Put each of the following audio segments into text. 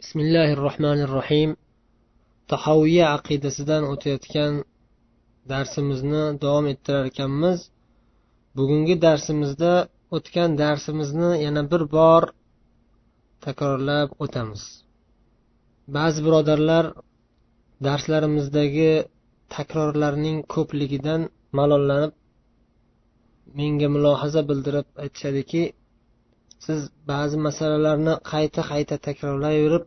bismillahi rohmanir rohiym tahoviya aqidasidan o'tayotgan darsimizni davom ettirar ekanmiz. Bugungi darsimizda o'tgan darsimizni yana bir bor takrorlab o'tamiz. Ba'zi birodarlar darslarimizdagi takrorlarning ko'pligidan malollanib menga mulohaza bildirib aytishadiki siz ba'zi masalalarni qayta qayta takrorlayverib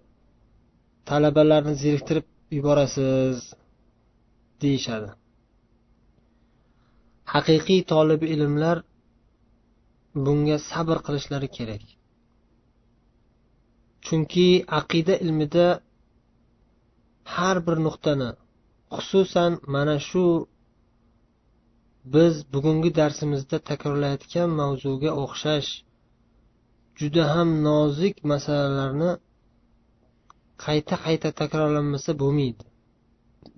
talabalarni zeriktirib yuborasiz deyishadi. Haqiqiy tolib ilmlar bunga sabr qilishlari kerak. Chunki aqida ilmida har bir nuqtani xususan mana shu biz bugungi darsimizda takrorlayotgan mavzuga o'xshash juda ham nozik masalalarni qayta qayta takrorlanmasa bo'lmaydi.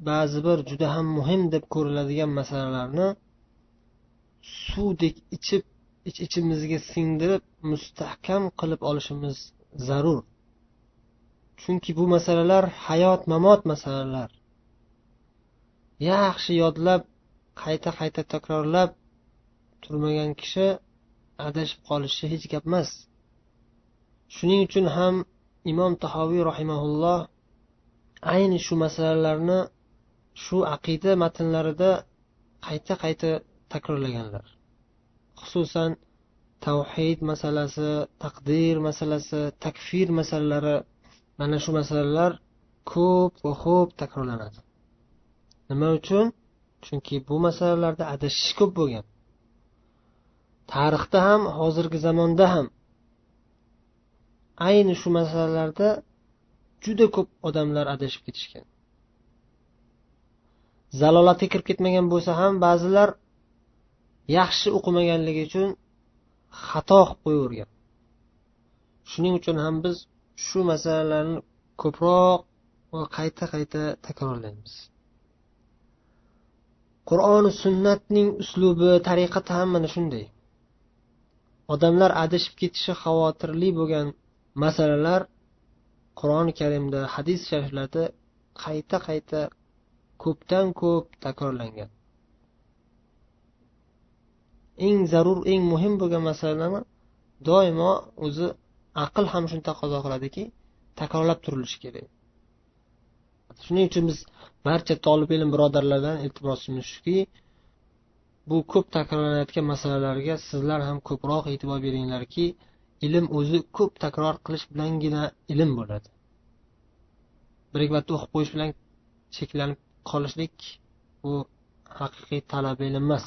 Ba'zi bir juda ham muhim deb ko'riladigan masalalarni suvdek ichib ich ichimizga singdirib mustahkam qilib olishimiz zarur. Chunki bu masalalar hayot mamot masalalar. Yaxshi yodlab qayta qayta takrorlab turmagan kishi adashib qolishi hech gap emas. Shuning uchun ham imom tahoviy rahimaulloh ayni shu masalalarni shu aqida matnlarida qayta qayta takrorlaganlar. Xususan tavhid masalasi taqdir masalasi takfir masalalari mana shu masalalar ko'p va ko'p takrorlanadi. Nima uchun? Chunki bu masalalarda adashish ko'p bo'lgan. Tarixda ham hozirgi zamonda ham ayni shu masalalarda juda ko'p odamlar adashib ketishgan. Zalolatga kirib ketmagan bo'lsa ham ba'zilar yaxshi o'qimaganligi uchun xato qilib qo'yavergan. Shuning uchun ham biz shu masalalarni ko'proq va qayta qayta takrorlaymiz. Qur'oni sunnatning uslubi tariqati ham mana shunday. Odamlar adashib ketishi xavotirli bo'lgan masalalar qur'oni karimda hadis shariflarda qayta qayta ko'pdan ko'p takrorlangan. Eng zarur eng muhim bo'lgan masalani doimo o'zi aql ham shuni taqozo qiladiki takrorlab turilishi kerak. Shuning uchun biz barcha tolib ilm birodarlardan iltimosimiz shuki bu ko'p takrorlanayotgan masalalarga sizlar ham ko'proq e'tibor beringlarki ilm o'zi ko'p takror qilish bilangina ilm bo'ladi. Bir ikki marta o'qib qo'yish bilan cheklanib qolishlik bu haqiqiy talab ilm emas.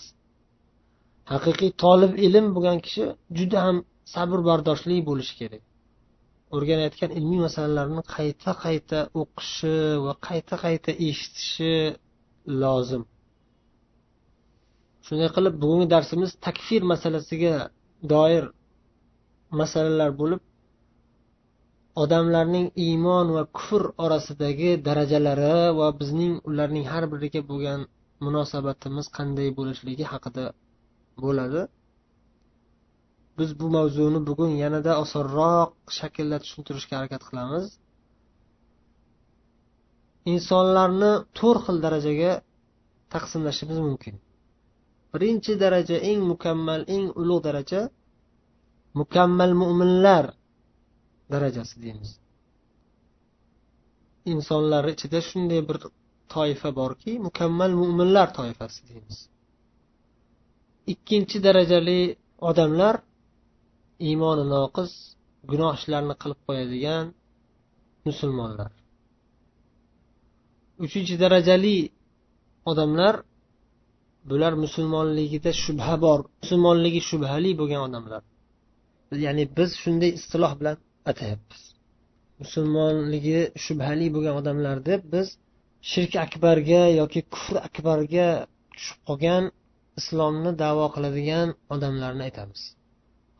Haqiqiy tolib ilm bo'lgan kishi juda ham sabr bardoshli bo'lishi kerak. O'rganayotgan ilmiy masalalarni qayta qayta o'qishi va qayta qayta eshitishi lozim. Shunday qilib bugungi darsimiz takfir masalasiga doir masalalar bo'lib odamlarning iymon va kufr orasidagi darajalari va bizning ularning har biriga bo'lgan munosabatimiz qanday bo'lishligi haqida bo'ladi. Biz bu mavzuni bugun yanada osonroq shaklda tushuntirishga harakat qilamiz. Insonlarni to'rt xil darajaga taqsimlashimiz mumkin. Birinchi daraja eng mukammal eng ulug' daraja mukammal mo'minlar darajasi deymiz. Insonlar ichida shunday bir toifa borki mukammal mo'minlar toifasi deymiz. Ikkinchi darajali odamlar iymoni noqis gunoh ishlarni qilib qo'yadigan musulmonlar. Uchinchi darajali odamlar bular musulmonligida shubha bor musulmonligi shubhali bo'lgan odamlar. Ya'ni biz shunday istiloh bilan atayapmiz. Musulmonligi shubhali bo'lgan odamlar deb biz shirk akbarga yoki kufr akbarga tushib qolgan islomni davo qiladigan odamlarni aytamiz.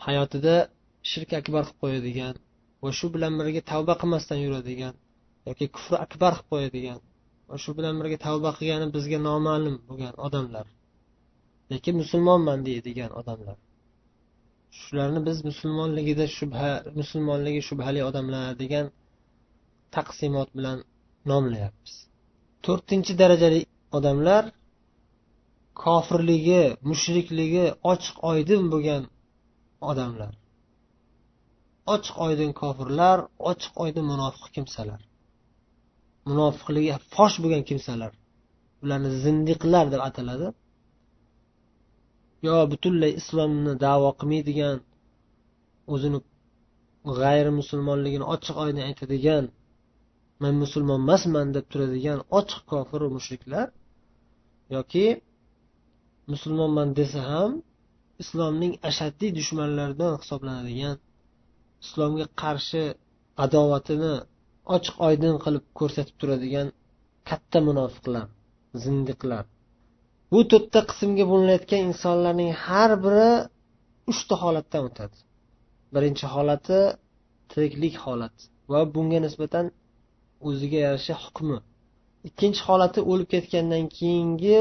Hayotida shirk akbar qilib qo'yadigan va shu bilan birga tavba qilmasdan yuradigan yoki kufr akbar qilib qo'yadigan va shu bilan birga tavba qilgani bizga noma'lum bo'lgan odamlar lekin musulmonman deydigan odamlar. Shularni biz musulmonligida shubha musulmonligi shubhali odamlar degan taqsimot bilan nomlayapmiz. To'rtinchi darajali odamlar kofirligi mushrikligi ochiq oydin bo'lgan odamlar. Ochiq oydin kofirlar ochiq oydin munofiq kimsalar. Munofiqligi fosh bo'lgan kimsalar. Ularni zindiqlar deb ataladi. Yo butunlay islomni davo qilmaydigan o'zini g'ayri musulmonligini ochiq oydin aytadigan man musulmon emasman deb turadigan ochiq kofiru mushriklar yoki musulmonman desa ham islomning ashaddiy dushmanlaridan hisoblanadigan islomga qarshi adovatini ochiq oydin qilib ko'rsatib turadigan katta munofiqlar zindiqlar. Bu to'rtta qismga bo'linayotgan insonlarning har biri uchta holatdan o'tadi. Birinchi holati tiriklik holati va bunga nisbatan o'ziga yarasha hukmi. Ikkinchi holati o'lib ketgandan keyingi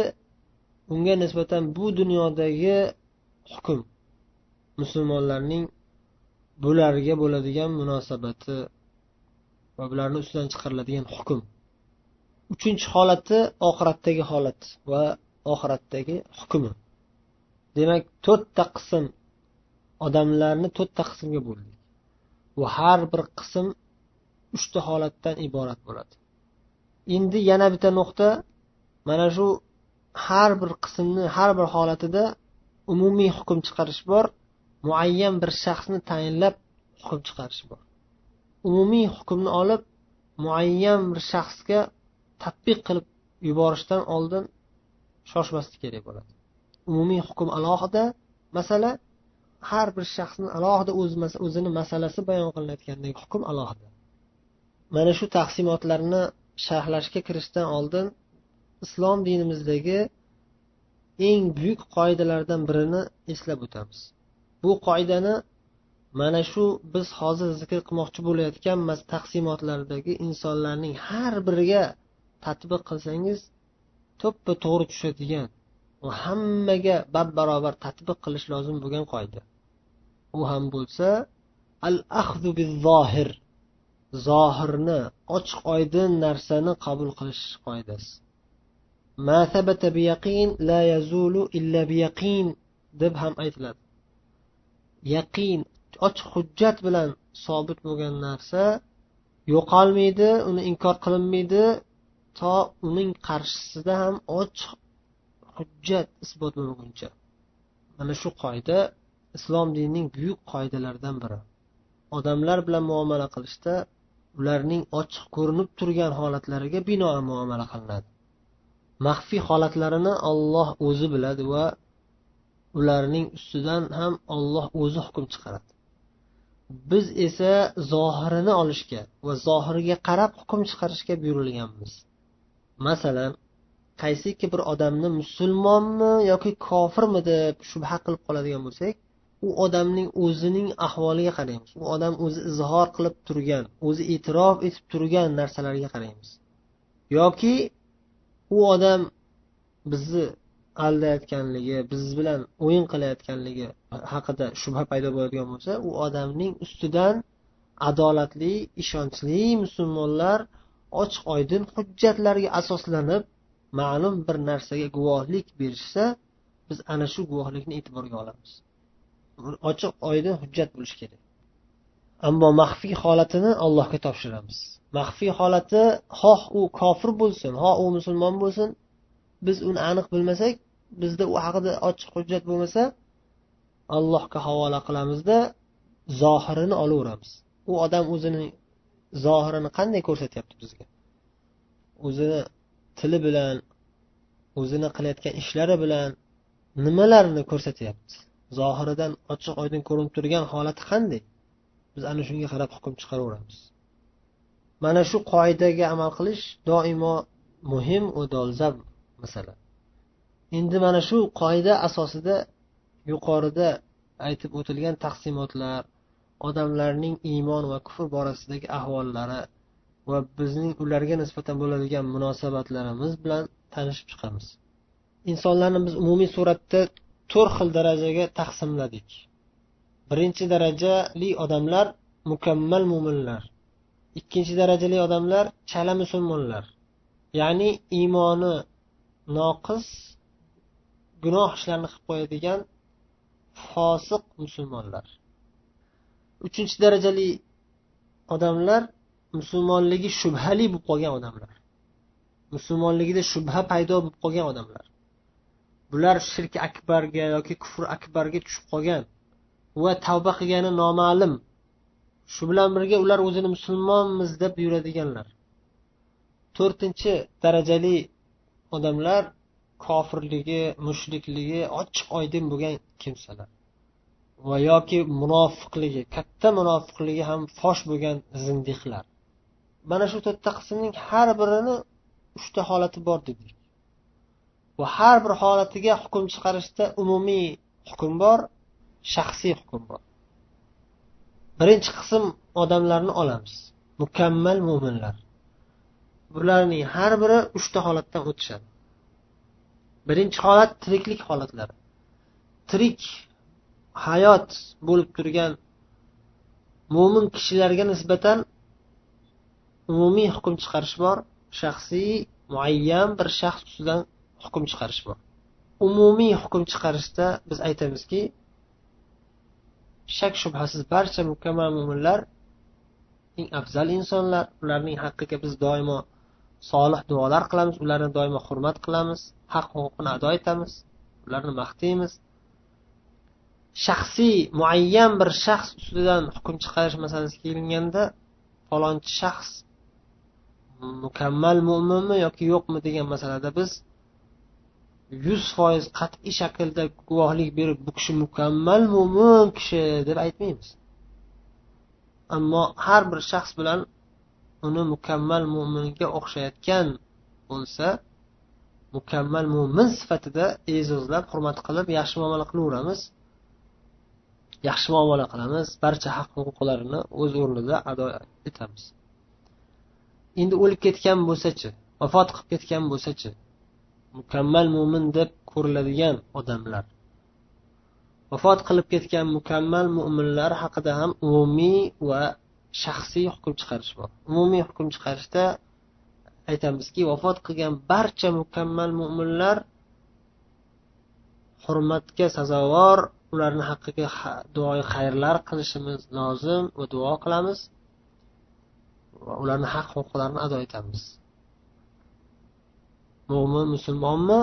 unga nisbatan bu dunyodagi hukm. Musulmonlarning bularga bo'ladigan munosabati va bularni ustidan chiqariladigan hukm. Uchinchi holati oxiratdagi holat va oxiratdagi hukmi. Demak to'rtta qism odamlarni to'rtta qismga bo'ldik. Va har bir qism uchta holatdan iborat bo'ladi. Endi yana bitta nuqta mana shu har bir qismni har bir holatida umumiy hukm chiqarish bor muayyan bir shaxsni tayinlab hukm chiqarish bor. Umumiy hukmni olib muayyan bir shaxsga tadbiq qilib yuborishdan oldin shoshmaslik kerak bo'ladi. Umumiy hukm alohida masala har bir shaxsni alohida o'zini masalasi bayon qilinayotgandagi hukm alohida. Mana shu taqsimotlarni sharhlashga kirishdan oldin islom dinimizdagi eng buyuk qoidalardan birini eslab o'tamiz. Bu qoidani mana shu biz hozir zikr qilmoqchi bo'layotgan taqsimotlardagi insonlarning har biriga tatbiq qilsangiz to'ppa to'g'ri tushadigan va hammaga bab barobar tatbiq qilish lozim bo'lgan qoida. U ham bo'lsa al ahdu zohir zohirni ochiq oydin narsani qabul qilish qoidasi. Deb ham aytiladi. Yaqin ochiq hujjat bilan sobit bo'lgan narsa yo'qolmaydi uni inkor qilinmaydi to uning qarshisida ham ochiq hujjat isbot bo'lmaguncha mana shu qoida islom dinining buyuk qoidalaridan biri. Odamlar bilan muomala qilishda ularning ochiq ko'rinib turgan holatlariga binoan muomala qilinadi. Maxfiy holatlarini olloh o'zi biladi va ularning ustidan ham olloh o'zi hukm chiqaradi. Biz esa zohirini olishga va zohiriga qarab hukm chiqarishga buyurilganmiz. Masalan qaysiki bir odamni musulmonmi yoki kofirmi deb shubha qilib qoladigan bo'lsak u odamning o'zining ahvoliga qaraymiz. U odam o'zi izhor qilib turgan o'zi e'tirof etib turgan narsalarga qaraymiz. Yoki u odam bizni aldayotganligi biz bilan o'yin qilayotganligi haqida shubha paydo bo'ladigan bo'lsa u odamning ustidan adolatli ishonchli musulmonlar ochiq oydin hujjatlarga asoslanib ma'lum bir narsaga guvohlik berishsa biz ana shu guvohlikni e'tiborga olamiz. Ochiq oydin hujjat bo'lishi kerak. Ammo maxfiy holatini allohga topshiramiz. Maxfiy holati xoh u kofir bo'lsin xoh u musulmon bo'lsin biz uni aniq bilmasak bizda u haqida ochiq hujjat bo'lmasa allohga havola qilamizda zohirini olaveramiz. U odam o'zini zohirini qanday ko'rsatyapti bizga? O'zini tili bilan o'zini qilayotgan ishlari bilan nimalarni ko'rsatyapti? Zohiridan ochiq oydin ko'rinib turgan holati qanday? Biz ana shunga qarab hukm chiqaraveramiz. Mana shu qoidaga amal qilish doimo muhim va dolzarb masala. Endi mana shu qoida asosida yuqorida aytib o'tilgan taqsimotlar odamlarning iymon va kufr borasidagi ahvollari va bizning ularga nisbatan bo'ladigan munosabatlarimiz bilan tanishib chiqamiz. Insonlarni biz umumiy suratda to'rt xil darajaga taqsimladik. Birinchi darajali odamlar mukammal mo'minlar ikkinchi darajali odamlar chala musulmonlar. Ya'ni iymoni noqis gunoh ishlarni qilib qo'yadigan fosiq musulmonlar. Uchinchi darajali odamlar musulmonligi shubhali bo'lib qolgan odamlar. Musulmonligida shubha paydo bo'lib qolgan odamlar. Bular shirk akbarga yoki kufr akbarga tushib qolgan va tavba qilgani noma'lum. Shu bilan birga ular o'zini musulmonmiz deb yuradiganlar. To'rtinchi darajali odamlar kofirligi mushrikligi ochiq oydin bo'lgan kimsalar. Va yoki munofiqligi katta munofiqligi ham fosh bo'lgan zindiqlar. Mana shu to'rtta qismning har birini uchta holati bor dedik. Va har bir holatiga hukm chiqarishda umumiy hukm bor shaxsiy hukm bor. Birinchi qism odamlarni olamiz mukammal mo'minlar bularning har biri uchta holatdan o'tishadi. Birinchi holat tiriklik holatlari. Tirik hayot bo'lib turgan mo'min kishilarga nisbatan umumiy hukm chiqarish bor shaxsiy muayyan bir shaxs ustidan hukm chiqarish bor. Umumiy hukm chiqarishda biz aytamizki shak shubhasiz barcha mukammal mo'minlar eng afzal insonlar ularning haqqiga biz doimo solih duolar qilamiz ularni doimo hurmat qilamiz haq huquqini ado etamiz ularni maqtaymiz. Shaxsiy muayyan bir shaxs ustidan hukm chiqarish masalasiga kelinganda falonchi shaxs mukammal mo'minmi yoki yo'qmi degan masalada biz yuz foiz qat'iy shaklda guvohlik berib bu kishi mukammal mo'min kishi deb aytmaymiz. Ammo har bir shaxs bilan uni mukammal mo'minga o'xshayotgan bo'lsa mukammal mo'min sifatida e'zozlab hurmat qilib yaxshi muomala qilaveramiz. Yaxshi muomala qilamiz. Barcha haq huquqlarini o'z o'rnida ado etamiz. Endi o'lib ketgan bo'lsachi vafot qilib ketgan bo'lsachi mukammal mo'min deb ko'riladigan odamlar vafot qilib ketgan mukammal mo'minlar haqida ham umumiy va shaxsiy hukm chiqarish bor umumiy hukm chiqarishda aytamizki vafot qilgan barcha mukammal mo'minlar hurmatga sazovor ularni haqqiga duoyi xayrlar qilishimiz lozim va duo qilamiz va ularni haq huquqlarini ado etamiz. Mo'min musulmonmi?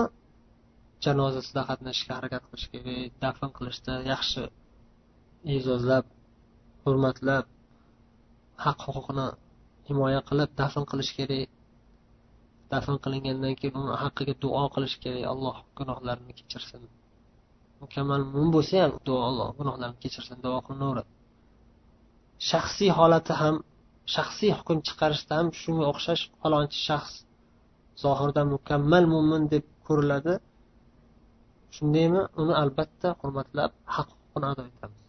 Janozasida qatnashishga harakat qilish kerak dafn qilishda yaxshi e'zozlab hurmatlab haq huquqini himoya qilib dafn qilish kerak. Dafn qilingandan keyin uni haqqiga duo qilish kerak. Alloh gunohlarini kechirsin. Mukammal mo'min bo'lsa ham duo alloh gunohlarini kechirsin duo qilinaveradi. Shaxsiy holati ham shaxsiy hukm chiqarishda ham shunga o'xshash falonchi shaxs zohirda mukammal mo'min deb ko'riladi. Shundaymi? Uni albatta hurmatlab haq huquqini ado etamiz.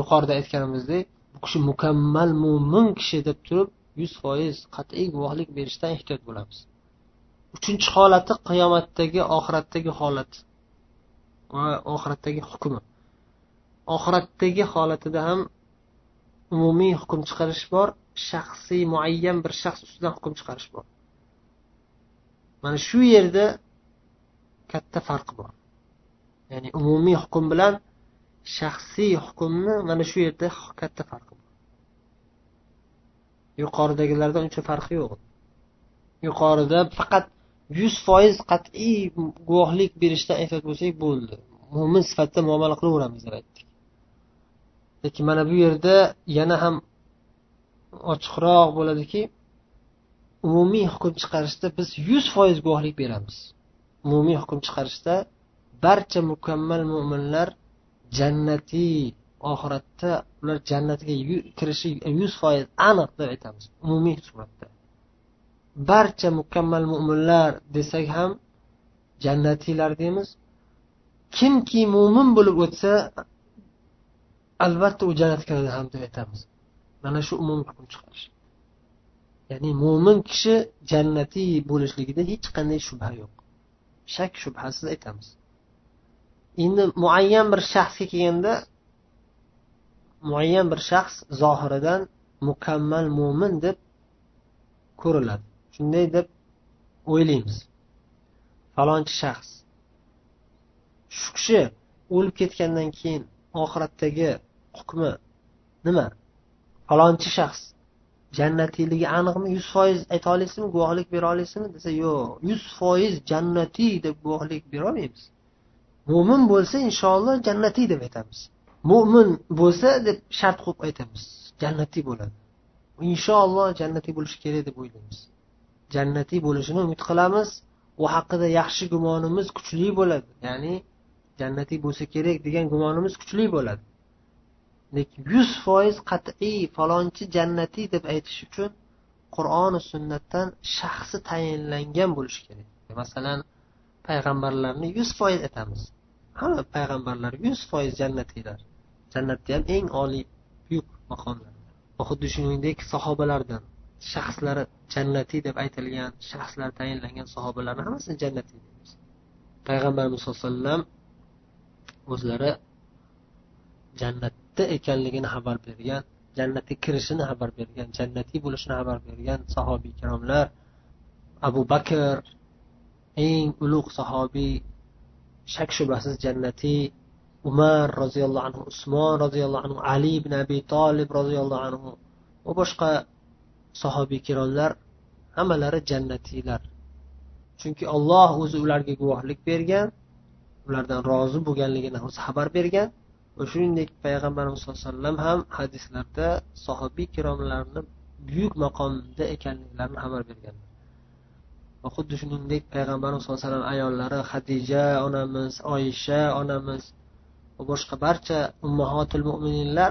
Yuqorida aytganimizdek bu kishi mukammal mo'min kishi deb turib yuz foiz qat'iy guvohlik berishdan ehtiyot bo'lamiz. Uchinchi holati qiyomatdagi oxiratdagi holat. Va oxiratdagi hukmi. Oxiratdagi holatida ham umumiy hukm chiqarish bor shaxsiy muayyan bir shaxs ustidan hukm chiqarish bor. Mana shu yerda katta farq bor. Ya'ni umumiy hukm bilan shaxsiy hukmni mana shu yerda katta farqi bor. Yuqoridagilardan uncha farqi yo'q. Yuqorida faqat yuz foiz qat'iy guvohlik berishdan ehtiyot bo'lsak bo'ldi. Mo'min sifatida muomala qilaveramiz deb aytdik lekin mana bu yerda yana ham ochiqroq bo'ladiki umumiy hukm chiqarishda biz yuz foiz guvohlik beramiz. Umumiy hukm chiqarishda barcha mukammal mo'minlar jannatiy oxiratda ular jannatga kirishi yuz foiz aniq deb aytamiz. Umumiy suratda. Barcha mukammal mo'minlar desak ham jannatiylar deymiz. Kimki mo'min bo'lib o'tsa albatta u jannatga kiradi ham deb aytamiz. Mana shu umumiy hukm chiqarish. Ya'ni mo'min kishi jannatiy bo'lishligida hech qanday shubha yo'q. Shak shubhasiz aytamiz. Endi muayyan bir shaxsga kelganda muayyan bir shaxs zohiridan mukammal mo'min deb ko'riladi. Shunday deb o'ylaymiz. Falonchi shaxs. Shu kishi o'lib ketgandan keyin oxiratdagi hukmi nima? Falonchi shaxs jannatiyligi aniqmi? Yuz foiz ayta olasizmi? Guvohlik bera olasizmi? desa yo'q. Yuz foiz jannatiy deb guvohlik berolmaymiz mo'min bo'lsa inshaalloh jannatiy deb aytamiz. Mo'min bo'lsa deb shart qo'yib aytamiz. Jannatiy bo'ladi. Inshaalloh jannatiy bo'lishi kerak deb o'ylaymiz. Jannatiy bo'lishini umid qilamiz. U haqida yaxshi gumonimiz kuchli bo'ladi. Ya'ni jannatiy bo'lsa kerak degan gumonimiz kuchli bo'ladi. Lekin yuz foiz qat'iy falonchi jannatiy deb aytish uchun qur'oni sunnatdan shaxsi tayinlangan bo'lishi kerak. Masalan payg'ambarlarni yuz foiz aytamiz hamma payg'ambarlar yuz foiz jannatiylar. Jannatda ham eng oliy buyuk maqomlar. Xuddi shuningdek sahobalardan shaxslari jannatiy deb aytilgan shaxslar tayinlangan sahobalarni hammasini jannatiy deymiz. Payg'ambarimiz sallallohu alayhi vasallam o'zlari jannatda ekanligini xabar bergan jannatga kirishini xabar bergan jannatiy bo'lishini xabar bergan sahobiy ikromlar abu bakr eng ulug' sahobiy shak shubhasiz jannatiy umar roziyallohu anhu usmon roziyallohu anhu ali ibn abi tolib roziyallohu anhu va boshqa sahobiy ikromlar hammalari jannatiylar. Chunki olloh o'zi ularga guvohlik bergan ulardan rozi bo'lganligini o'zi xabar bergan va shuningdek payg'ambarimiz sallallohu alayhi vasallam ham hadislarda sahobiy ikromlarni buyuk maqomda ekanliklarini xabar berganlar va xuddi shuningdek payg'ambarimiz sallallohu alayhi vasallam ayollari hadija onamiz oyisha onamiz va boshqa barcha ummahotil mo'mininlar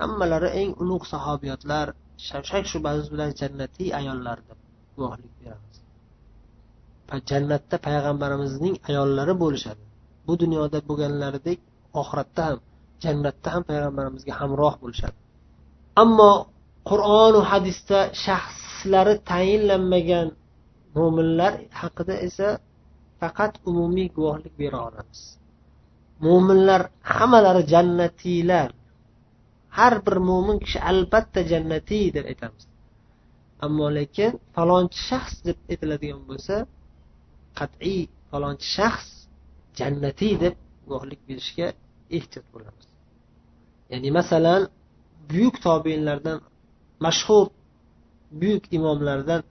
hammalari eng ulug' sahobiyotlar shak shubhasiz bilan jannatiy ayollarni deb guvohlik beramiz. Jannatda payg'ambarimizning ayollari bo'lishadi. Bu dunyoda bo'lganlaridek oxiratda ham jannatda ham payg'ambarimizga hamroh bo'lishadi. Ammo qur'onu hadisda shaxslari tayinlanmagan mo'minlar haqida esa faqat umumiy guvohlik bera olamiz. Mo'minlar hammalari jannatiylar. Har bir mo'min kishi albatta jannatiy deb aytamiz. Ammo lekin falonchi shaxs deb aytiladigan bo'lsa qat'iy falonchi shaxs jannatiy deb guvohlik berishga ehtiyot bo'lamiz. Ya'ni masalan buyuk tobeinlardan mashhur buyuk imomlardan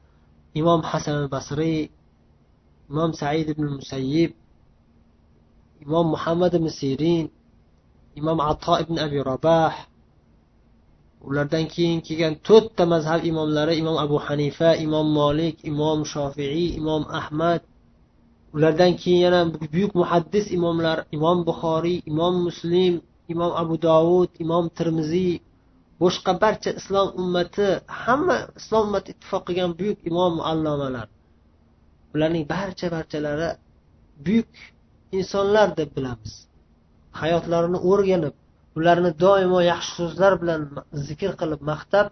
imom hasan al basriy imom said ibn musayyib imom muhammad ibn sirin imom ato ibn abi rabah ulardan keyin kelgan to'rtta mazhab imomlari imom abu hanifa imom molik imom shofiiy imom ahmad. Ulardan keyin yana buyuk muhaddis imomlar imom buxoriy imom muslim imom abu dovud imom termiziy boshqa barcha islom ummati hamma islom ummati ittifoq qilgan buyuk imom allomalar ularning barcha barchalari buyuk insonlar deb bilamiz. Hayotlarini o'rganib ularni doimo yaxshi so'zlar bilan zikr qilib maqtab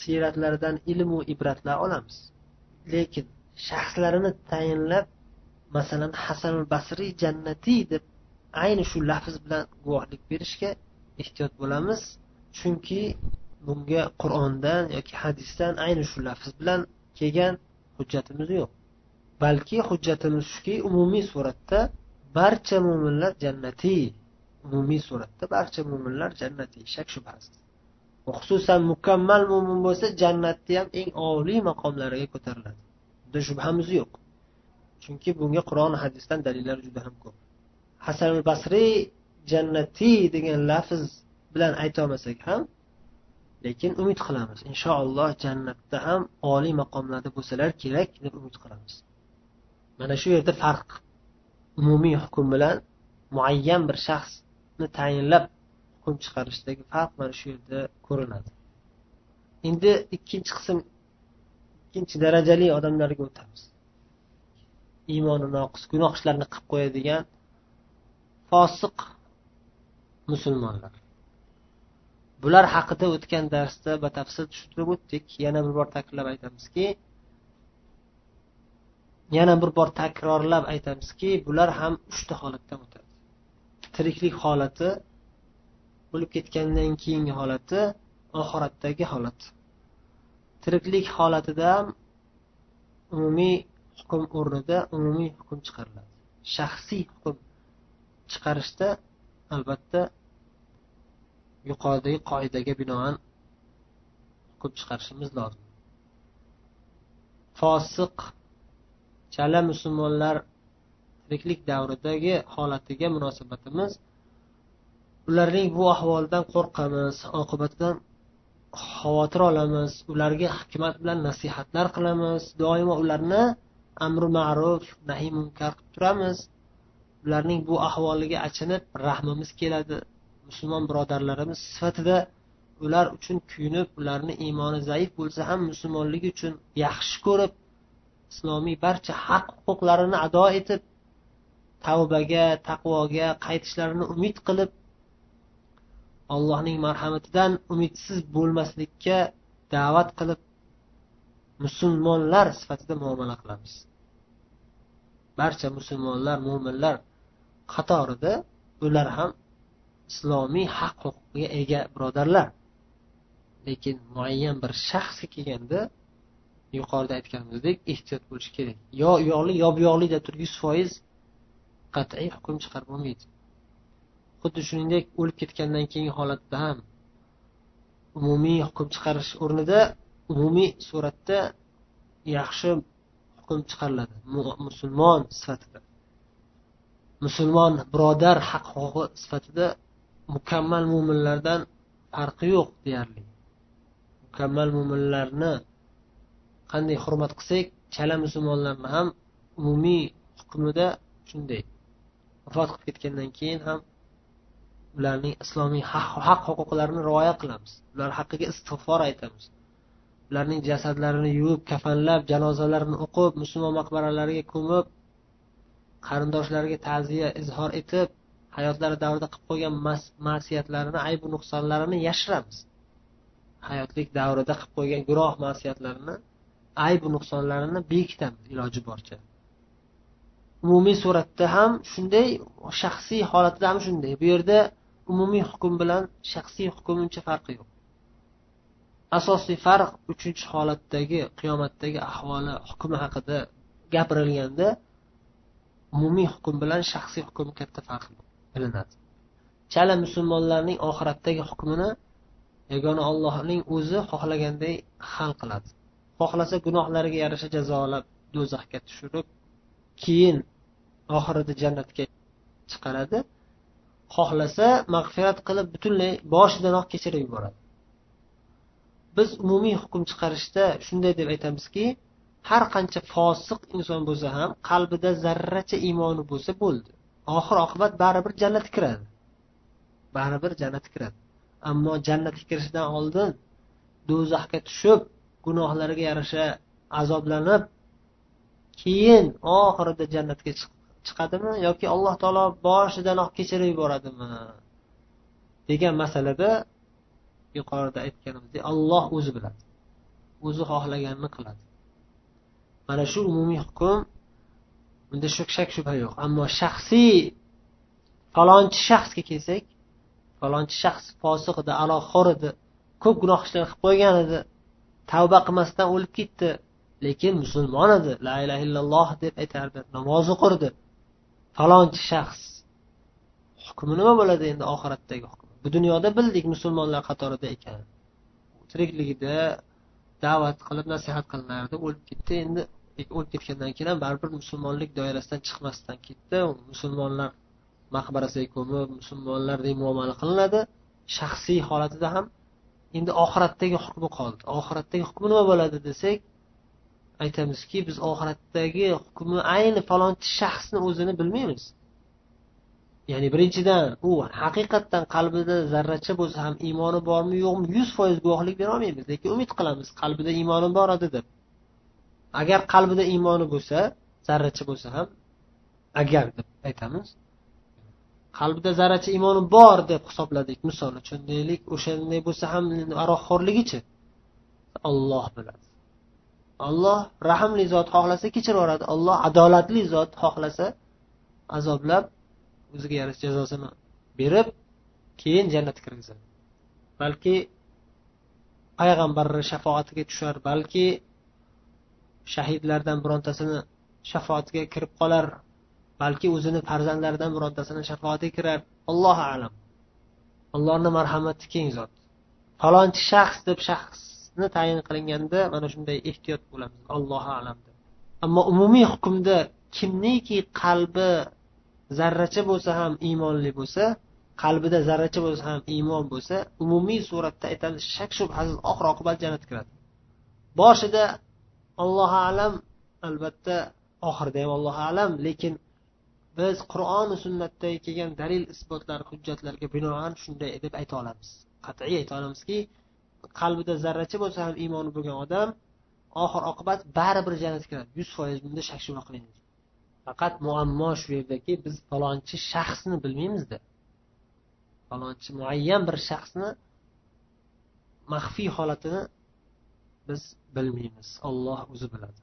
siyratlaridan ilmu ibratlar olamiz. Lekin shaxslarini tayinlab masalan hasan basriy jannatiy deb ayni shu lafz bilan guvohlik berishga ehtiyot bo'lamiz. Chunki bunga qur'ondan yoki hadisdan ayni shu lafz bilan kelgan hujjatimiz yo'q. Balki hujjatimiz shuki umumiy suratda barcha mo'minlar jannatiy umumiy suratda barcha mo'minlar jannatiy shak shubhasiz. Xususan mukammal mo'min bo'lsa jannatda ham eng oliy maqomlarga ko'tariladi. Bunda shubhamiz yo'q. Chunki bunga qur'on hadisdan dalillar juda ham ko'p. Hasan basriy jannatiy degan lafz bilan aytolmasak ham lekin umid qilamiz. Inshaalloh jannatda ham oliy maqomlarda bo'lsalar kerak deb umid qilamiz. Mana shu yerda farq umumiy hukm bilan muayyan bir shaxs tayinlab hukm chiqarishdagi farq mana shu yerda ko'rinadi. Endi ikkinchi qism ikkinchi darajali odamlarga o'tamiz. Iymoni noqis gunoh ishlarni qilib qo'yadigan fosiq musulmonlar. Bular haqida o'tgan darsda batafsil tushuntirib o'tdik. Yana bir bor takrorlab aytamizki yana bir bor takrorlab aytamizki bular ham uchta holatdan o'tadi. Tiriklik holati o'lib ketgandan keyingi holati oxiratdagi holat. Tiriklik holatida umumiy hukm o'rnida umumiy hukm chiqariladi. Shaxsiy hukm chiqarishda albatta yuqoridagi qoidaga binoan hukm chiqarishimiz lozim. Fosiq chala musulmonlar tiriklik davridagi holatiga munosabatimiz ularning bu ahvolidan qo'rqamiz oqibatidan xavotir olamiz ularga hikmat bilan nasihatlar qilamiz doimo ularni amri ma'ruf nahiy munkar qilib turamiz. Ularning bu ahvoliga achinib rahmimiz keladi. Musulmon birodarlarimiz sifatida ular uchun kuyunib ularni iymoni zaif bo'lsa ham musulmonligi uchun yaxshi ko'rib islomiy barcha haq huquqlarini ado etib tavbaga taqvoga qaytishlarini umid qilib allohning marhamatidan umidsiz bo'lmaslikka da'vat qilib musulmonlar sifatida muomala qilamiz. Barcha musulmonlar mo'minlar qatorida ular ham islomiy haq huquqqa ega birodarlar. Lekin muayyan bir shaxsga kelganda yuqorida aytganimizdek ehtiyot bo'lish kerak. Yo uyoqli yo bu yoqli deb turib yuz foiz qat'iy hukm chiqarib bo'lmaydi. Xuddi shuningdek o'lib ketgandan keyingi holatda ham umumiy hukm chiqarish o'rnida umumiy suratda yaxshi hukm chiqariladi. Musulmon sifatida. Musulmon birodar haq huquqi sifatida mukammal mo'minlardan farqi yo'q deyarli. Mukammal mo'minlarni qanday hurmat qilsak chala musulmonlarni ham umumiy hukmida shunday vafot qilib ketgandan keyin ham ularning islomiy haq huquqlarini rioya qilamiz. Ular haqqiga istig'for aytamiz. Ularning jasadlarini yuvib kafanlab janozalarini o'qib musulmon maqbaralariga ko'mib qarindoshlariga ta'ziya izhor etib hayotlari davrida qilib qo'ygan ma'siyatlarini aybu nuqsonlarini yashiramiz. Hayotlik davrida qilib qo'ygan gunoh ma'siyatlarini aybu nuqsonlarini bekitamiz iloji boricha umumiy suratda ham shunday shaxsiy holatda ham shunday. Bu yerda umumiy hukm bilan shaxsiy hukm uncha farqi yo'q. Asosiy farq uchinchi holatdagi qiyomatdagi ahvoli hukmi haqida gapirilganda umumiy hukm bilan shaxsiy hukm katta farq bilinadi. Chala musulmonlarning oxiratdagi hukmini yagona ollohning o'zi xohlaganday hal qiladi. Xohlasa gunohlariga yarasha jazolab do'zaxga tushirib keyin oxirida jannatga chiqaradi. Xohlasa mag'firat qilib butunlay boshidanoq kechirib yuboradi. Biz umumiy hukm chiqarishda shunday deb aytamizki har qancha fosiq inson bo'lsa ham qalbida zarracha iymoni bo'lsa bo'ldi. Oxir oqibat baribir jannatga kiradi. Baribir jannatga kiradi. Ammo jannatga kirishidan oldin do'zaxga tushib gunohlariga yarasha azoblanib keyin oxirida jannatga chiqadimi yoki alloh taolo boshidanoq kechirib yuboradimi? Degan masalada yuqorida aytganimizdek olloh o'zi biladi. O'zi xohlaganini qiladi. Mana shu umumiy hukm bunda shak shubha yo'q. Ammo shaxsiy falonchi shaxsga kelsak falonchi shaxs fosiq edi aloqxo'r edi ko'p gunoh ishlar qilib qo'ygan edi tavba qilmasdan o'lib ketdi. Lekin musulmon edi. La illaha illalloh deb aytardi. Namoz o'qirdi. Falonchi shaxs. Hukmi nima bo'ladi endi oxiratdagi hukm? Bu dunyoda bildik musulmonlar qatorida ekan. Tirikligida da'vat qilib nasihat qilinardi o'lib ketdi. Endi o'lib ketgandan keyin ham baribir musulmonlik doirasidan chiqmasdan ketdi. Musulmonlar maqbarasiga ko'mib musulmonlardek muomala qilinadi. Shaxsiy holatida ham endi oxiratdagi hukmi qoldi. Oxiratdagi hukmi nima bo'ladi desak aytamizki biz oxiratdagi hukmi ayni falonchi shaxsni o'zini bilmaymiz. Ya'ni birinchidan u haqiqatdan qalbida zarracha bo'lsa ham iymoni bormi yo'qmi yuz foiz guvohlik berolmaymiz lekin umid qilamiz qalbida iymoni bor edi deb. Agar qalbida iymoni bo'lsa zarracha bo'lsa ham agar deb aytamiz qalbida zarracha iymoni bor deb hisobladik misol uchun deylik o'shanday bo'lsa ham aroqxo'rligichi? Olloh biladi. Olloh rahmli zot xohlasa kechirib yuboradi olloh adolatli zot xohlasa azoblab o'ziga yarasha jazosini berib keyin jannatga kirgizadi. Balki payg'ambarni shafoatiga tushar balki shahidlardan birontasini shafoatiga kirib qolar balki o'zini farzandlaridan birontasini shafoatiga kirar allohu alam. Allohni marhamati keng zot. Falonchi shaxs deb shaxs tayin qilinganda mana shunday ehtiyot bo'lamiz. Allohu alam deb. Ammo umumiy hukmda kimniki qalbi zarracha bo'lsa ham iymonli bo'lsa qalbida zarracha bo'lsa ham iymon bo'lsa umumiy suratda aytamiz shak shubhasiz oxir oqibat jannatga kiradi. Boshida allohu alam albatta oxirida ham allohu alam lekin biz qur'oni sunnatdagi kelgan dalil isbotlar hujjatlarga binoan shunday deb ayta olamiz. Qat'iy ayta olamizki qalbida zarracha bo'lsa ham iymoni bo'lgan odam oxir oqibat baribir jannatga kiradi. Yuz foiz bunda shak shubha qilmaymiz faqat muammo shu yerdaki biz falonchi shaxsni bilmaymizda. Falonchi muayyan bir shaxsni maxfiy holatini biz bilmaymiz. Olloh o'zi biladi.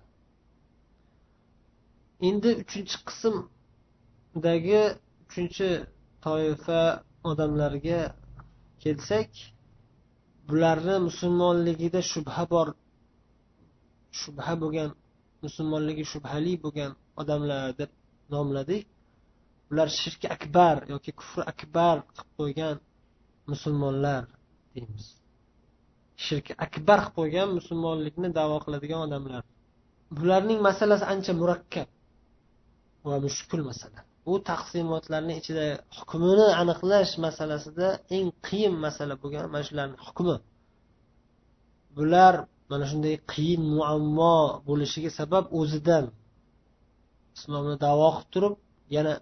Endi uchinchi qismdagi uchinchi toifa odamlarga kelsak bularni musulmonligida shubha bor. Shubha bo'lgan musulmonligi shubhali bo'lgan odamlar deb nomladik. Ular shirki akbar yoki kufri akbar qilib qo'ygan musulmonlar deymiz. Shirki akbar qilib qo'ygan musulmonlikni davo qiladigan odamlar. Bularning masalasi ancha murakkab va mushkul masala. Bu taqsimotlarni ichida hukmini aniqlash masalasida eng qiyin masala bo'lgan mana shularni hukmi. Bular mana shunday qiyin muammo bo'lishiga sabab o'zidan islomni davo qilib turib yana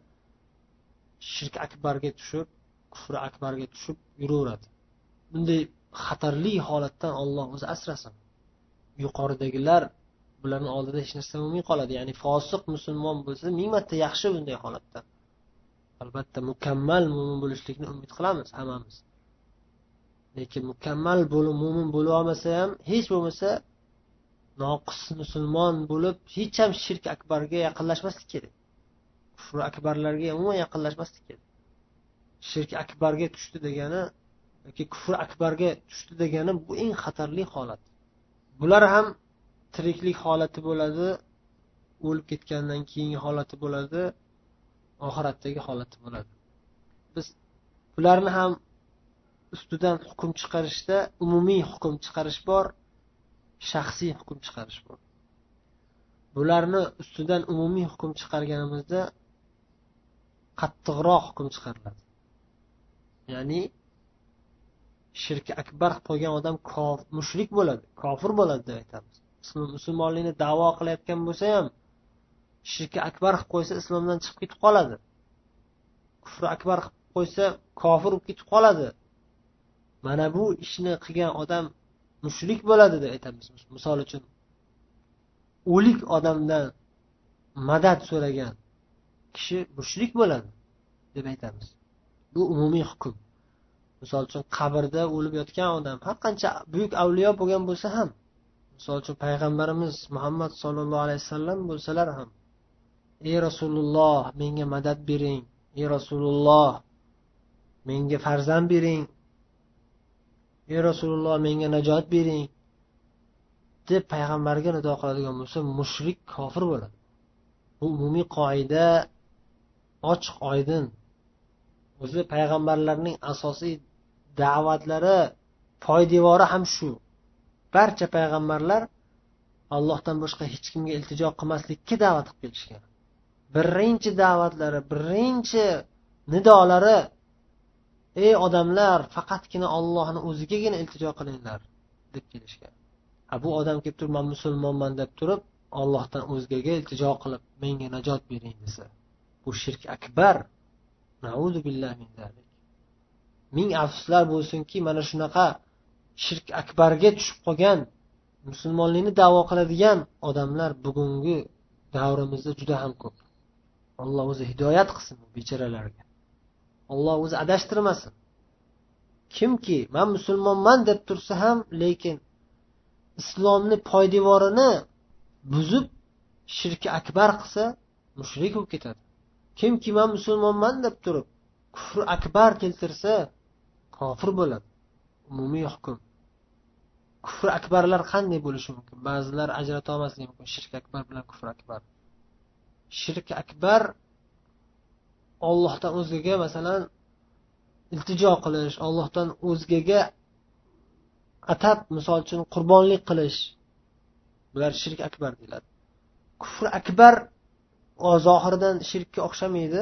shirk akbarga tushib kufri akbarga tushib yuraveradi. Bunday xatarli holatdan olloh o'zi asrasin. Yuqoridagilar bularni oldida hech narsa bo'lmay qoladi. Ya'ni fosiq musulmon bo'lsa ming marta yaxshi bunday holatda. Albatta mukammal mo'min bo'lishlikni umid qilamiz hammamiz. Lekin mukammal bo'lib mo'min bo'lib olmasa ham hech bo'lmasa noqis musulmon bo'lib hech ham shirk akbarga yaqinlashmaslik kerak. Kufr akbarlarga umuman yaqinlashmaslik kerak. Shirk akbarga tushdi degani yoki kufr akbarga tushdi degani bu eng xatarli holat. Bular ham tiriklik holati bo'ladi o'lib ketgandan keyingi holati bo'ladi oxiratdagi holati bo'ladi. Biz bularni ham ustidan hukm chiqarishda umumiy hukm chiqarish bor shaxsiy hukm chiqarish bor. Bularni ustidan umumiy hukm chiqarganimizda qattiqroq hukm chiqariladi. Ya'ni shirki akbar qilgan odam mushrik bo'ladi kofir bo'ladi deb aytamiz. Musulmonlikni davo qilayotgan bo'lsa ham shirki akbar qilib qo'ysa islomdan chiqib ketib qoladi. Kufri akbar qilib qo'ysa kofir bo'lib ketib qoladi. Mana bu ishni qilgan odam mushrik bo'ladi deb aytamiz misol uchun o'lik odamdan madad so'ragan kishi mushrik bo'ladi deb aytamiz. Bu umumiy hukm. Misol uchun qabrda o'lib yotgan odam har qancha buyuk avliyo bo'lgan bo'lsa ham misol uchun payg'ambarimiz muhammad sollallohu alayhi vasallam bo'lsalar ham ey rasululloh menga madad bering. Ey rasululloh menga farzand bering. Ey rasululloh menga najot bering. deb payg'ambarga nido qiladigan bo'lsa mushrik kofir bo'ladi. Bu umumiy qoida ochiq oydin. O'zi payg'ambarlarning asosiy da'vatlari poydevori ham shu. Barcha payg'ambarlar allohdan boshqa hech kimga iltijo qilmaslikka da'vat qilib kelishgan. Birinchi da'vatlari birinchi nidolari ey odamlar faqatgina ollohni o'zigagina iltijo qilinglar deb kelishgan. Bu odam kelib turib man musulmonman deb turib ollohdan o'zgaga iltijo qilib menga najot bering desa bu shirk akbar. Ming afsuslar bo'lsinki mana shunaqa shirk akbarga tushib qolgan musulmonlikni davo qiladigan odamlar bugungi davrimizda juda ham ko'p. Alloh o'zi hidoyat qilsin bu bechoralarga olloh o'zi adashtirmasin. Kimki man musulmonman deb tursa ham lekin islomni poydevorini buzib shirki akbar qilsa mushrik bo'lib ketadi. Kimki man musulmonman deb turib kufr akbar keltirsa kofir bo'ladi. Umumiy hukm. Kufr akbarlar qanday bo'lishi mumkin? Ba'zilar ajrata olmasligi mumkin. Shirk akbar bilan kufr akbar. Shirk akbar ollohdan o'zgaga masalan iltijo qilish ollohdan o'zgaga atab misol uchun qurbonlik qilish bular shirk akbar deyiladi. Kufr akbar zohiridan shirkka o'xshamaydi.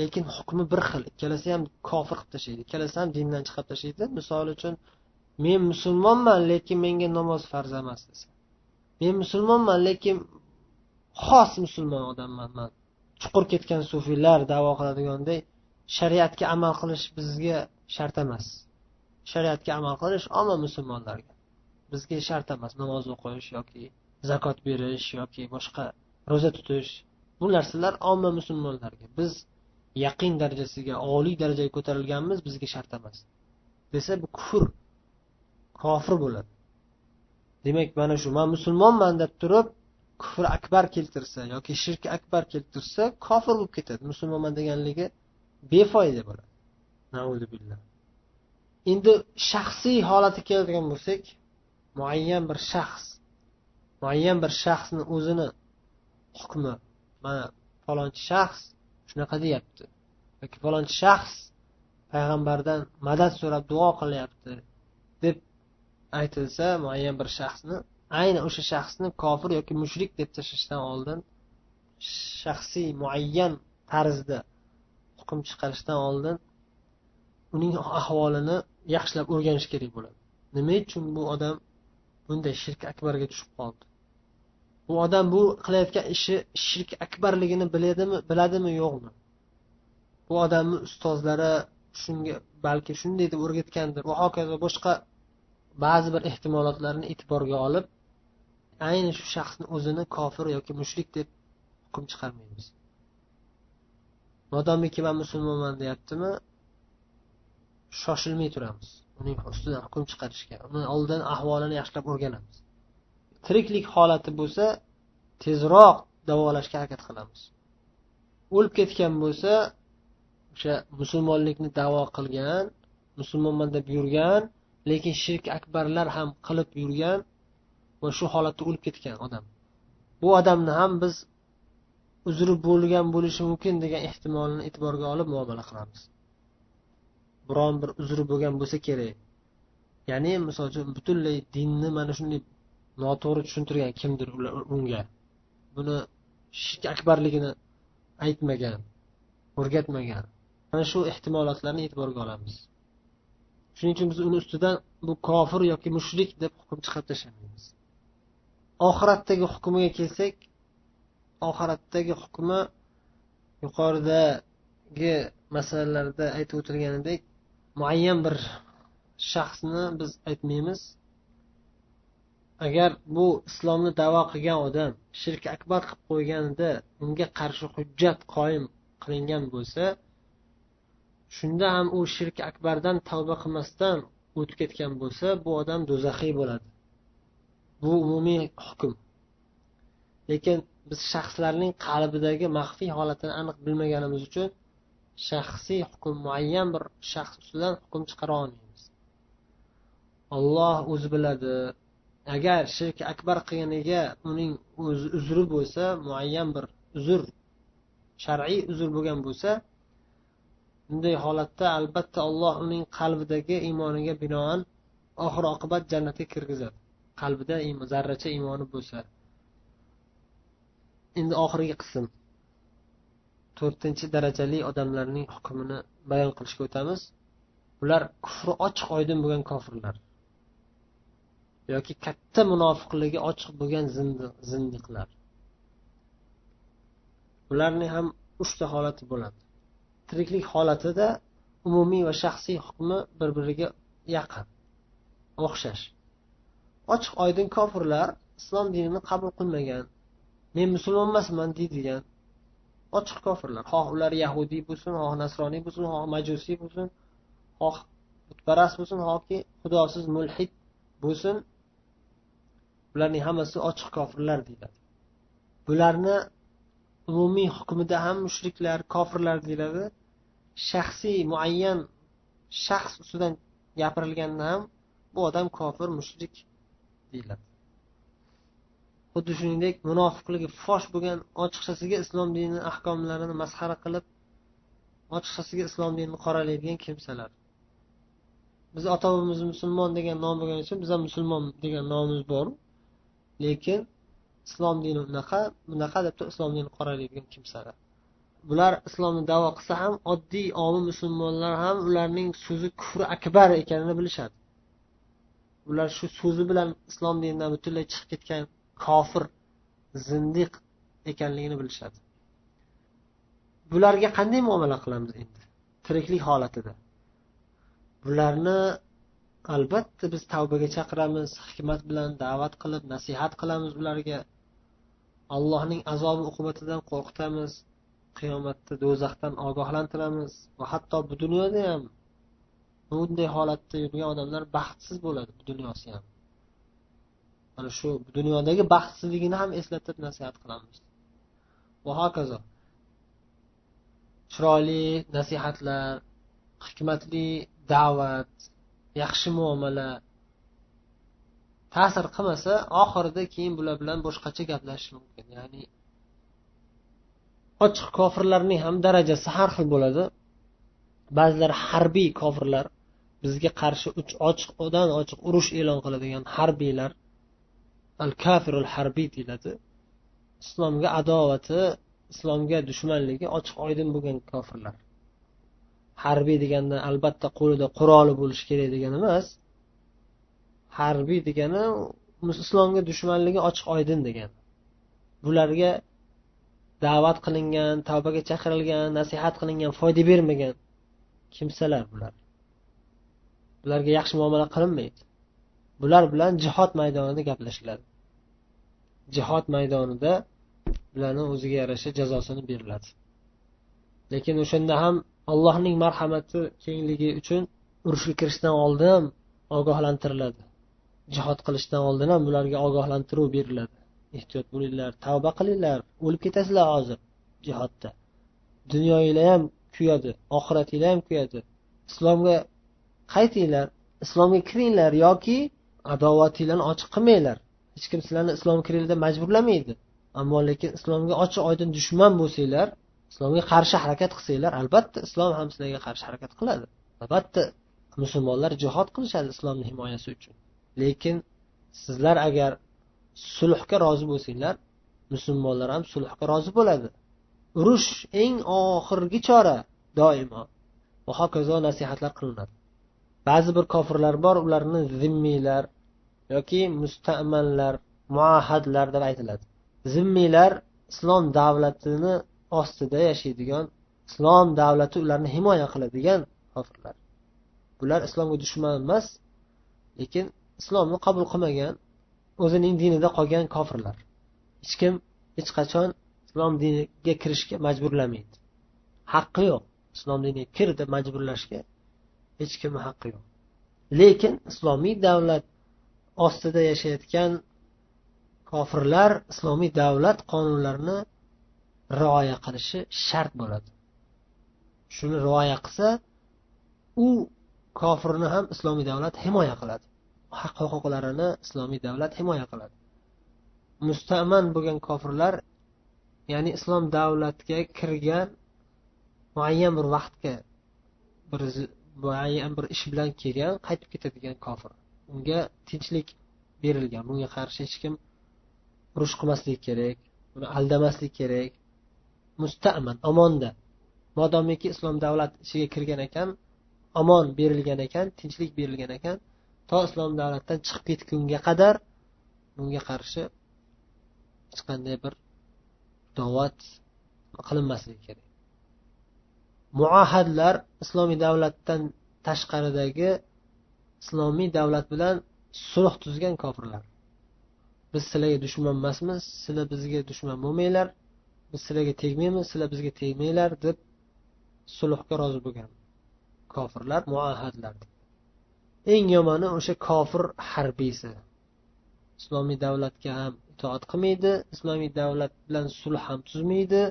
Lekin hukmi bir xil. Ikkalasi ham kofir qilib tashlaydi. Ikkalasi ham dindan chiqarib tashlaydi. Misol uchun men musulmonman lekin menga namoz farz emas desa. Men musulmonman lekin xos musulmon odamman. Man chuqur ketgan sufiylar davo qiladiganday shariatga amal qilish bizga shart emas. Shariatga amal qilish omma musulmonlarga. Bizga shart emas. Namoz o'qish yoki zakot berish yoki boshqa ro'za tutish. Bu narsalar omma musulmonlarga. Biz yaqin darajasiga oliy darajaga ko'tarilganmiz bizga shart emas. Desa bu kufr kofir bo'ladi. Demak mana shu man musulmonman deb turib kufr akbar keltirsa yoki shirk akbar keltirsa kofir bo'lib ketadi. Musulmonman deganligi befoyda bo'ladi. Endi shaxsiy holatga keladigan bo'lsak muayyan bir shaxs muayyan bir shaxsni o'zini hukmi mana falonchi shaxs shunaqa deyapti. Yoki falonchi shaxs payg'ambardan madad so'rab duo qilyapti deb aytilsa muayyan bir shaxsni ayni o'sha shaxsni kofir yoki mushrik deb tashlashdan oldin shaxsiy muayyan tarzda hukm chiqarishdan oldin uning ahvolini yaxshilab o'rganish kerak bo'ladi. Nima uchun bu odam bunday shirk akbarga tushib qoldi? Bu odam bu qilayotgan ishi shirk akbarligini biladimi biladimi yo'qmi? Bu odamni ustozlari shunga balki shunday deb o'rgatgandir. Va hokazo boshqa ba'zi bir ehtimolotlarni e'tiborga olib ayni shu shaxsni o'zini kofir yoki mushrik deb hukm chiqarmaymiz. Modomiki man musulmonman deyaptimi? Shoshilmay turamiz. Uning ustidan hukm chiqarishga uni oldin ahvolini yaxshilab o'rganamiz. Tiriklik holati bo'lsa tezroq davolashga harakat qilamiz. O'lib ketgan bo'lsa o'sha musulmonlikni davo qilgan musulmonman deb yurgan lekin shirk akbarlar ham qilib yurgan va shu holatda o'lib ketgan odam. Bu odamni ham biz uzri bo'lgan bo'lishi mumkin degan ehtimolni e'tiborga olib muomala qilamiz. Biron bir uzri bo'lgan bo'lsa kerak. Ya'ni misol uchun butunlay dinni mana shunday noto'g'ri tushuntirgan kimdir unga. Buni shirk akbarligini aytmagan o'rgatmagan. Mana shu ehtimolotlarni e'tiborga olamiz. Shuning uchun biz uni ustidan bu kofir yoki mushrik deb hukm chiqarib tashlamaymiz. Oxiratdagi hukmiga kelsak oxiratdagi hukmi yuqoridagi masalalarda aytib o'tilganidek muayyan bir shaxsni biz aytmaymiz. Agar bu islomni davo qilgan odam shirk akbar qilib qo'yganida unga qarshi hujjat qoyim qilingan bo'lsa shunda ham u shirk akbardan tavba qilmasdan o'tib ketgan bo'lsa bu odam do'zaxiy bo'ladi. Bu umumiy hukm. Lekin biz shaxslarning qalbidagi maxfiy holatini aniq bilmaganimiz uchun shaxsiy hukm muayyan bir shaxs ustidan hukm chiqara olmaymiz. Olloh o'zi biladi agar shirk akbar qilganiga uning o'zi uzri bo'lsa muayyan bir uzr shar'iy uzr bo'lgan bo'lsa bunday holatda albatta alloh uning qalbidagi iymoniga binoan oxir oqibat jannatga kirgizadi. Qalbida zarracha iymoni bo'lsa. Endi oxirgi qism. To'rtinchi darajali odamlarning hukmini bayon qilishga o'tamiz. Bular kufri ochiq oydin bo'lgan kofirlar. Yoki katta munofiqligi ochiq bo'lgan zindiqlar. Ularni ham uchta holati bo'ladi. Tiriklik holatida umumiy va shaxsiy hukmi bir biriga yaqin. O'xshash. Ochiq oydin kofirlar islom dinini qabul qilmagan men musulmon emasman deydigan ochiq kofirlar. Xoh ular yahudiy bo'lsin xoh nasroniy bo'lsin xoh majusiy bo'lsin xoh butparast bo'lsin hoki xudosiz mulhid bo'lsin bularning hammasi ochiq kofirlar deyiladi. Bularni umumiy hukmida ham mushriklar kofirlar deyiladi. Shaxsiy muayyan shaxs ustidan gapirilganda ham bu odam kofir mushrik deyiladi. Xuddi shuningdek munofiqligi fosh bo'lgan ochiqchasiga islom dini ahkomlarini masxara qilib ochiqchasiga islom dinini qoralaydigan kimsalar. Biz ota bobamiz musulmon degan nom bo'lgani uchun biz ham musulmon degan nomimiz bor. Lekin islom dini unaqa bunaqa deb islom dinini qoralaydigan kimsalar. Bular islomni davo qilsa ham oddiy omi musulmonlar ham ularning so'zi kufri akbar ekanini bilishadi. Ular shu so'zi bilan islom dinidan butunlay chiqib ketgan kofir zindiq ekanligini bilishadi. Bularga qanday muomala qilamiz endi? Tiriklik holatida. Bularni albatta biz tavbaga chaqiramiz hikmat bilan da'vat qilib nasihat qilamiz ularga. Allohning azobi uqubatidan qo'rqitamiz qiyomatda do'zaxdan ogohlantiramiz va hatto bu dunyoda ham bunday holatda yurgan odamlar baxtsiz bo'ladi bu dunyosi ham. Mana shu dunyodagi baxtsizligini ham eslatib nasihat qilamiz. Va hokazo chiroyli nasihatlar hikmatli da'vat yaxshi muomala. Ta'sir qilmasa oxirida keyin bular bilan boshqacha gaplashish mumkin. Ya'ni ochiq kofirlarning ham darajasi har xil bo'ladi. Ba'zilar harbiy kofirlar bizga qarshi uch ochiqdan ochiq urush e'lon qiladigan harbiylar al kafirul harbiy deyiladi. Islomga adovati islomga dushmanligi ochiq oydin bo'lgan kofirlar. Harbiy deganda albatta qo'lida quroli bo'lishi kerak degani emas. Harbiy degani islomga dushmanligi ochiq oydin degani bularga da'vat qilingan tavbaga chaqirilgan nasihat qilingan foyda bermagan kimsalar bular. Bularga yaxshi muomala qilinmaydi. Bular bilan jihod maydonida gaplashiladi jihod maydonida bularni o'ziga yarasha jazosini beriladi. Lekin o'shanda ham allohning marhamati kengligi uchun urushga kirishdan oldin ogohlantiriladi. Jihod qilishdan oldin ham bularga ogohlantiruv beriladi. Ehtiyot bo'linglar tavba qilinglar o'lib ketasizlar hozir jihodda dunyoyinglar ham kuyadi oxiratinglar ham kuyadi. Islomga qaytinglar islomga kiringlar yoki adovatinglarni ochiq qilmanglar. Hech kim sizlarni islomga kiringlar deb majburlamaydi. Ammo lekin islomga ochiq oydin dushman bo'lsanglar islomga qarshi harakat qilsanglar albatta islom ham sizlarga qarshi harakat qiladi. Albatta musulmonlar jihod qilishadi islomni himoyasi uchun. Lekin sizlar agar sulhga rozi bo'lsanglar musulmonlar ham sulhga rozi bo'ladi. Urush eng oxirgi chora doimo. Va hokazo nasihatlar qilinadi. Ba'zi bir kofirlar bor ularni zimmiylar yoki mustamanlar muahadlar deb aytiladi. Zimmiylar islom davlatini ostida yashaydigan islom davlati ularni himoya qiladigan kofirlar. Bular islomga dushman emas lekin islomni qabul qilmagan o'zining dinida qolgan kofirlar. Hech kim hech qachon islom diniga kirishga majburlamaydi. Haqqi yo'q. Islom diniga kir deb majburlashga hech kimni haqqi yo'q. Lekin islomiy davlat ostida yashayotgan kofirlar islomiy davlat qonunlarini rioya qilishi shart bo'ladi. Shuni rioya qilsa u kofirni ham islomiy davlat himoya qiladi. Haq huquqlarini islomiy davlat himoya qiladi. Mustaman bo'lgan kofirlar ya'ni islom davlatiga kirgan muayyan bir vaqtga bir muayyan bir ish bilan kelgan qaytib ketadigan kofir. Unga tinchlik berilgan. Bunga qarshi hech kim urush qilmaslik kerak uni aldamaslik kerak. Mustaman omonda. Modomiki islom davlat ichiga kirgan ekan omon berilgan ekan tinchlik berilgan ekan to islom davlatdan chiqib ketgunga qadar bunga qarshi hech qanday bir da'vat qilinmasligi kerak. Muahadlar islomiy davlatdan tashqaridagi islomiy davlat bilan sulh tuzgan kofirlar. Biz sizlarga dushman emasmiz sizlar bizga dushman bo'lmanglar. Biz sizlarga tegmaymiz sizlar bizga tegmanglar deb sulhga rozi bo'lgan kofirlar muahadlar. Eng yomoni o'sha kofir harbiysi. Islomiy davlatga ham itoat qilmaydi islomiy davlat bilan sulh ham tuzmaydi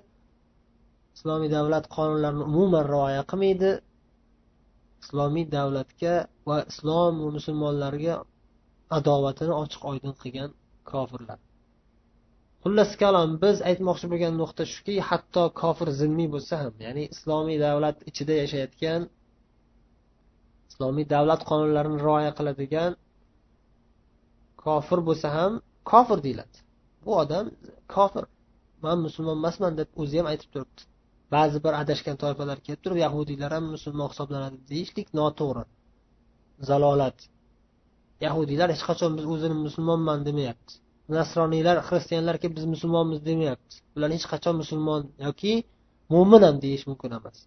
islomiy davlat qonunlarini umuman rioya qilmaydi. Islomiy davlatga va islom va musulmonlarga adovatini ochiq oydin qilgan kofirlar. Xullas kalom biz aytmoqchi bo'lgan nuqta shuki hatto kofir zilmiy bo'lsa ham ya'ni islomiy davlat ichida yashayotgan islomiy davlat qonunlarini rioya qiladigan kofir bo'lsa ham kofir deyiladi. Bu odam kofir. Man musulmon emasman deb o'zi ham aytib turibdi. Ba'zi bir adashgan toifalar kelib turib yahudiylar ham musulmon hisoblanadi deyishlik noto'g'ri. Zalolat. Yahudiylar hech qachon biz o'zini musulmonman demayapti. Nasroniylar xristianlarga biz musulmonmiz demayapti bular hech qachon musulmon yoki mo'min ham deyish mumkin emas.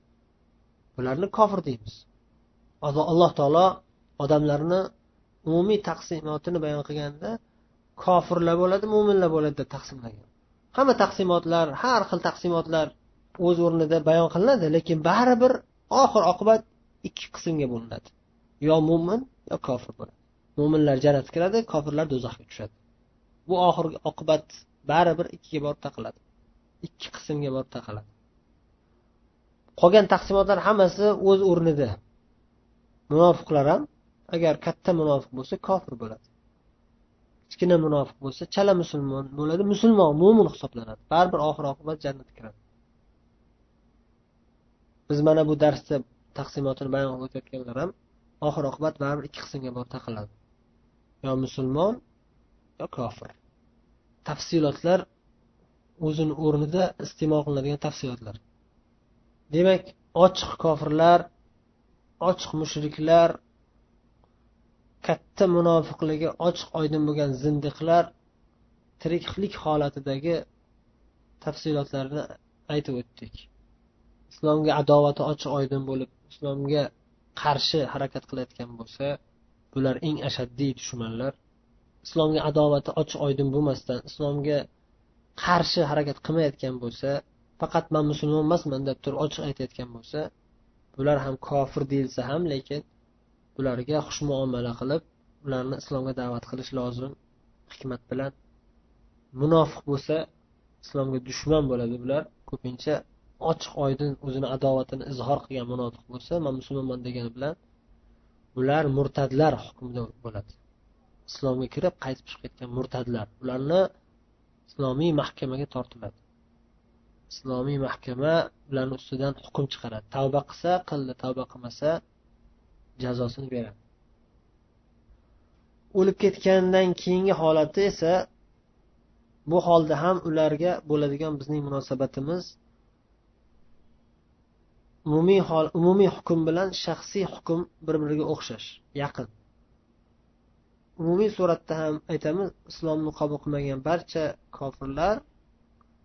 Bularni kofir deymiz. Alloh taolo odamlarni umumiy taqsimotini bayon qilganda kofirlar bo'ladi mo'minlar bo'ladi deb taqsimlagan. Hamma taqsimotlar har xil taqsimotlar o'z o'rnida bayon qilinadi lekin baribir oxir oqibat ikki qismga bo'linadi. Yo mo'min yo kofir bo'ladi. Mo'minlar jannatga kiradi kofirlar do'zaxga tushadi. Bu oxirgi oqibat baribir ikkiga borib taqaladi. Ikki qismga borib taqaladi. Qolgan taqsimotlar hammasi o'z o'rnida. Munofiqlar ham agar katta munofiq bo'lsa kofir bo'ladi. Kichkina munofiq bo'lsa chala musulmon bo'ladi musulmon mo'min hisoblanadi. Baribir oxir oqibat jannatga kiradi. Biz mana bu darsda taqsimotini bayon qilib o'tayotganlar ham oxir oqibat baribir ikki qismga borib taqaladi. Yo musulmon yo kofir. Tafsilotlar o'zini o'rnida iste'mol qilinadigan tafsilotlar. Demak ochiq kofirlar ochiq mushriklar katta munofiqligi ochiq oydin bo'lgan zindiqlar tiriklik holatidagi tafsilotlarni aytib o'tdik. Islomga adovati ochiq oydin bo'lib islomga qarshi harakat qilayotgan bo'lsa bular eng ashaddiy dushmanlar. Islomga adovati ochiq oydin bo'lmasdan islomga qarshi harakat qilmayotgan bo'lsa faqat man musulmon emasman deb turib ochiq aytayotgan bo'lsa bular ham kofir deyilsa ham lekin bularga xushmuomala qilib ularni islomga da'vat qilish lozim hikmat bilan munofiq bo'lsa islomga dushman bo'ladi. Bular ko'pincha ochiq oydin o'zini adovatini izhor qilgan munofiq bo'lsa man musulmonman degani bilan bular murtadlar hukmida bo'ladi. Islomga kirib qaytib chiqib ketgan murtadlar ularni islomiy mahkamaga tortiladi islomiy mahkama ularni ustidan hukm chiqaradi. Tavba qilsa qildi tavba qilmasa jazosini beradi. O'lib ketgandan keyingi holati esa bu holda ham ularga bo'ladigan bizning munosabatimiz umumiy hol umumiy hukm bilan shaxsiy hukm bir biriga o'xshash yaqin. Umumiy suratda ham aytamiz islomni qabul qilmagan barcha kofirlar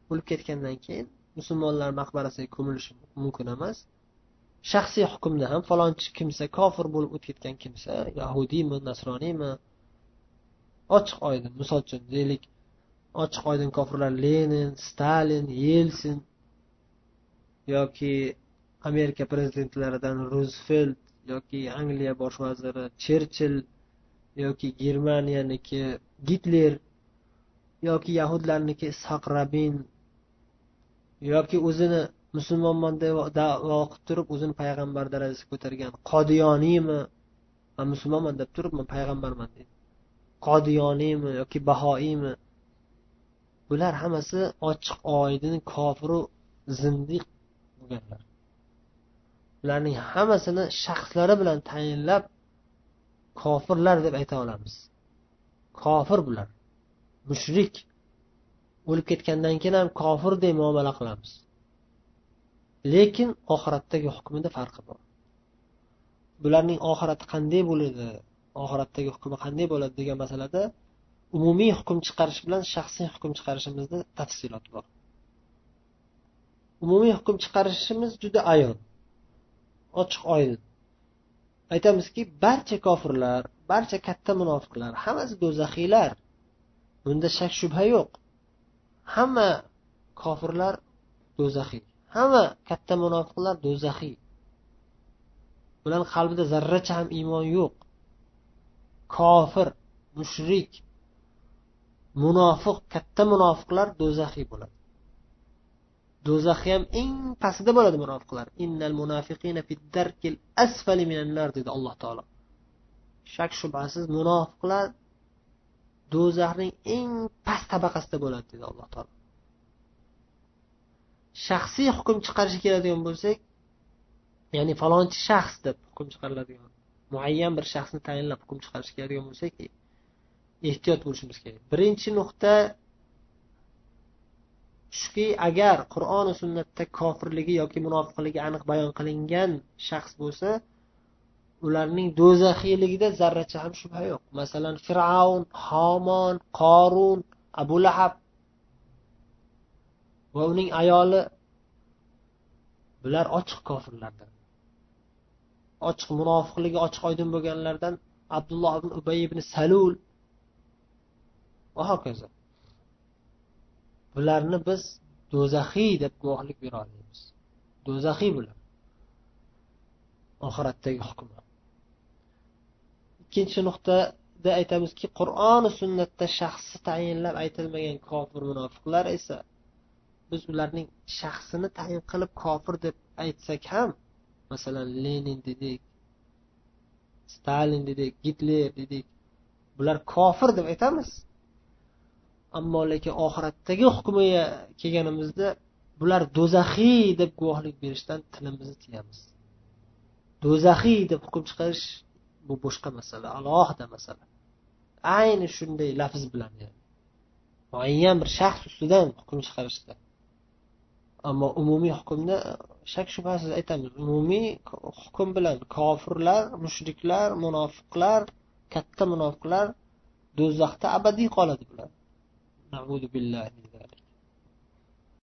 o'lib ketgandan keyin musulmonlar maqbarasiga ko'milishi mumkin emas. Shaxsiy hukmda ham falonchi kimsa kofir bo'lib o'tib ketgan kimsa yahudiymi nasroniymi ochiq oydin misol uchun deylik ochiq oydin kofirlar lenin stalin yelsin yoki amerika prezidentlaridan ruzvelt yoki angliya bosh vaziri cherchill yoki germaniyaniki gitler yoki yahudlarniki ishoq rabin yoki o'zini musulmonman deb davo qilib turib o'zini payg'ambar darajasiga ko'targan qodiyoniymi? Man musulmonman deb turib man payg'ambarman deydi. Qodiyoniymi yoki bahoiymi? Bular hammasi ochiq oydin kofiru zindiq bo'lganlar. Ularning hammasini shaxslari bilan tayinlab kofirlar deb ayta olamiz. Kofir bular. Mushrik. O'lib ketgandan keyin ham kofirdek muomala qilamiz. Lekin oxiratdagi hukmida farqi bor. Bularning oxirati qanday bo'ladi oxiratdagi hukmi qanday bo'ladi degan masalada umumiy hukm chiqarish bilan shaxsiy hukm chiqarishimizda tafsilot bor. Umumiy hukm chiqarishimiz juda ayon ochiq oydin. Aytamizki barcha kofirlar barcha katta munofiqlar hammasi do'zaxiylar bunda shak shubha yo'q. Hamma kofirlar do'zaxiy hamma katta munofiqlar do'zaxiy ularni qalbida zarracha ham iymon yo'q. Kofir mushrik munofiq katta munofiqlar do'zaxiy bo'ladi. Do'zaxi ham eng pastida bo'ladi munofiqlar. Innal munafiqina darkil asfali minan nar dedi alloh taolo. Shak shubhasiz munofiqlar do'zaxning eng past tabaqasida bo'ladi dedi alloh taolo. Shaxsiy hukm chiqarishga keladigan bo'lsak ya'ni falonchi shaxs deb hukm chiqariladigan muayyan bir shaxsni tayinlab hukm chiqarishga keladigan bo'lsak ehtiyot bo'lishimiz kerak. Birinchi nuqta shuki agar qur'oni sunnatda kofirligi yoki munofiqligi aniq bayon qilingan shaxs bo'lsa ularning do'zaxiyligida zarracha ham shubha yo'q. Masalan fir'avn homon qorun abu lahab. Va uning ayoli bular ochiq kofirlardan ochiq munofiqligi ochiq oydin bo'lganlardan abdulloh ibn ubay ibn salul. Va hokazo. Bularni biz do'zaxiy deb guvohlik bera olmaymiz. Do'zaxiy bular. Oxiratdagi hukmi ikkinchi nuqtada aytamizki qur'oni sunnatda shaxsi tayinlab aytilmagan kofir munofiqlar esa biz ularning shaxsini tayin qilib kofir deb aytsak ham masalan lenin dedik stalin dedik gitler dedik bular kofir deb aytamiz. Ammo lekin oxiratdagi hukmiga kelganimizda bular do'zaxiy deb guvohlik berishdan tilimizni tiyamiz. Do'zaxiy deb hukm chiqarish bu boshqa masala alohida masala. Ayni shunday lafz bilan muayyan bir shaxs ustidan hukm chiqarishda. Ammo umumiy hukmni shak shubhasiz aytamiz umumiy hukm bilan kofirlar mushriklar munofiqlar katta munofiqlar do'zaxda abadiy qoladi bular. نعوذ بالله من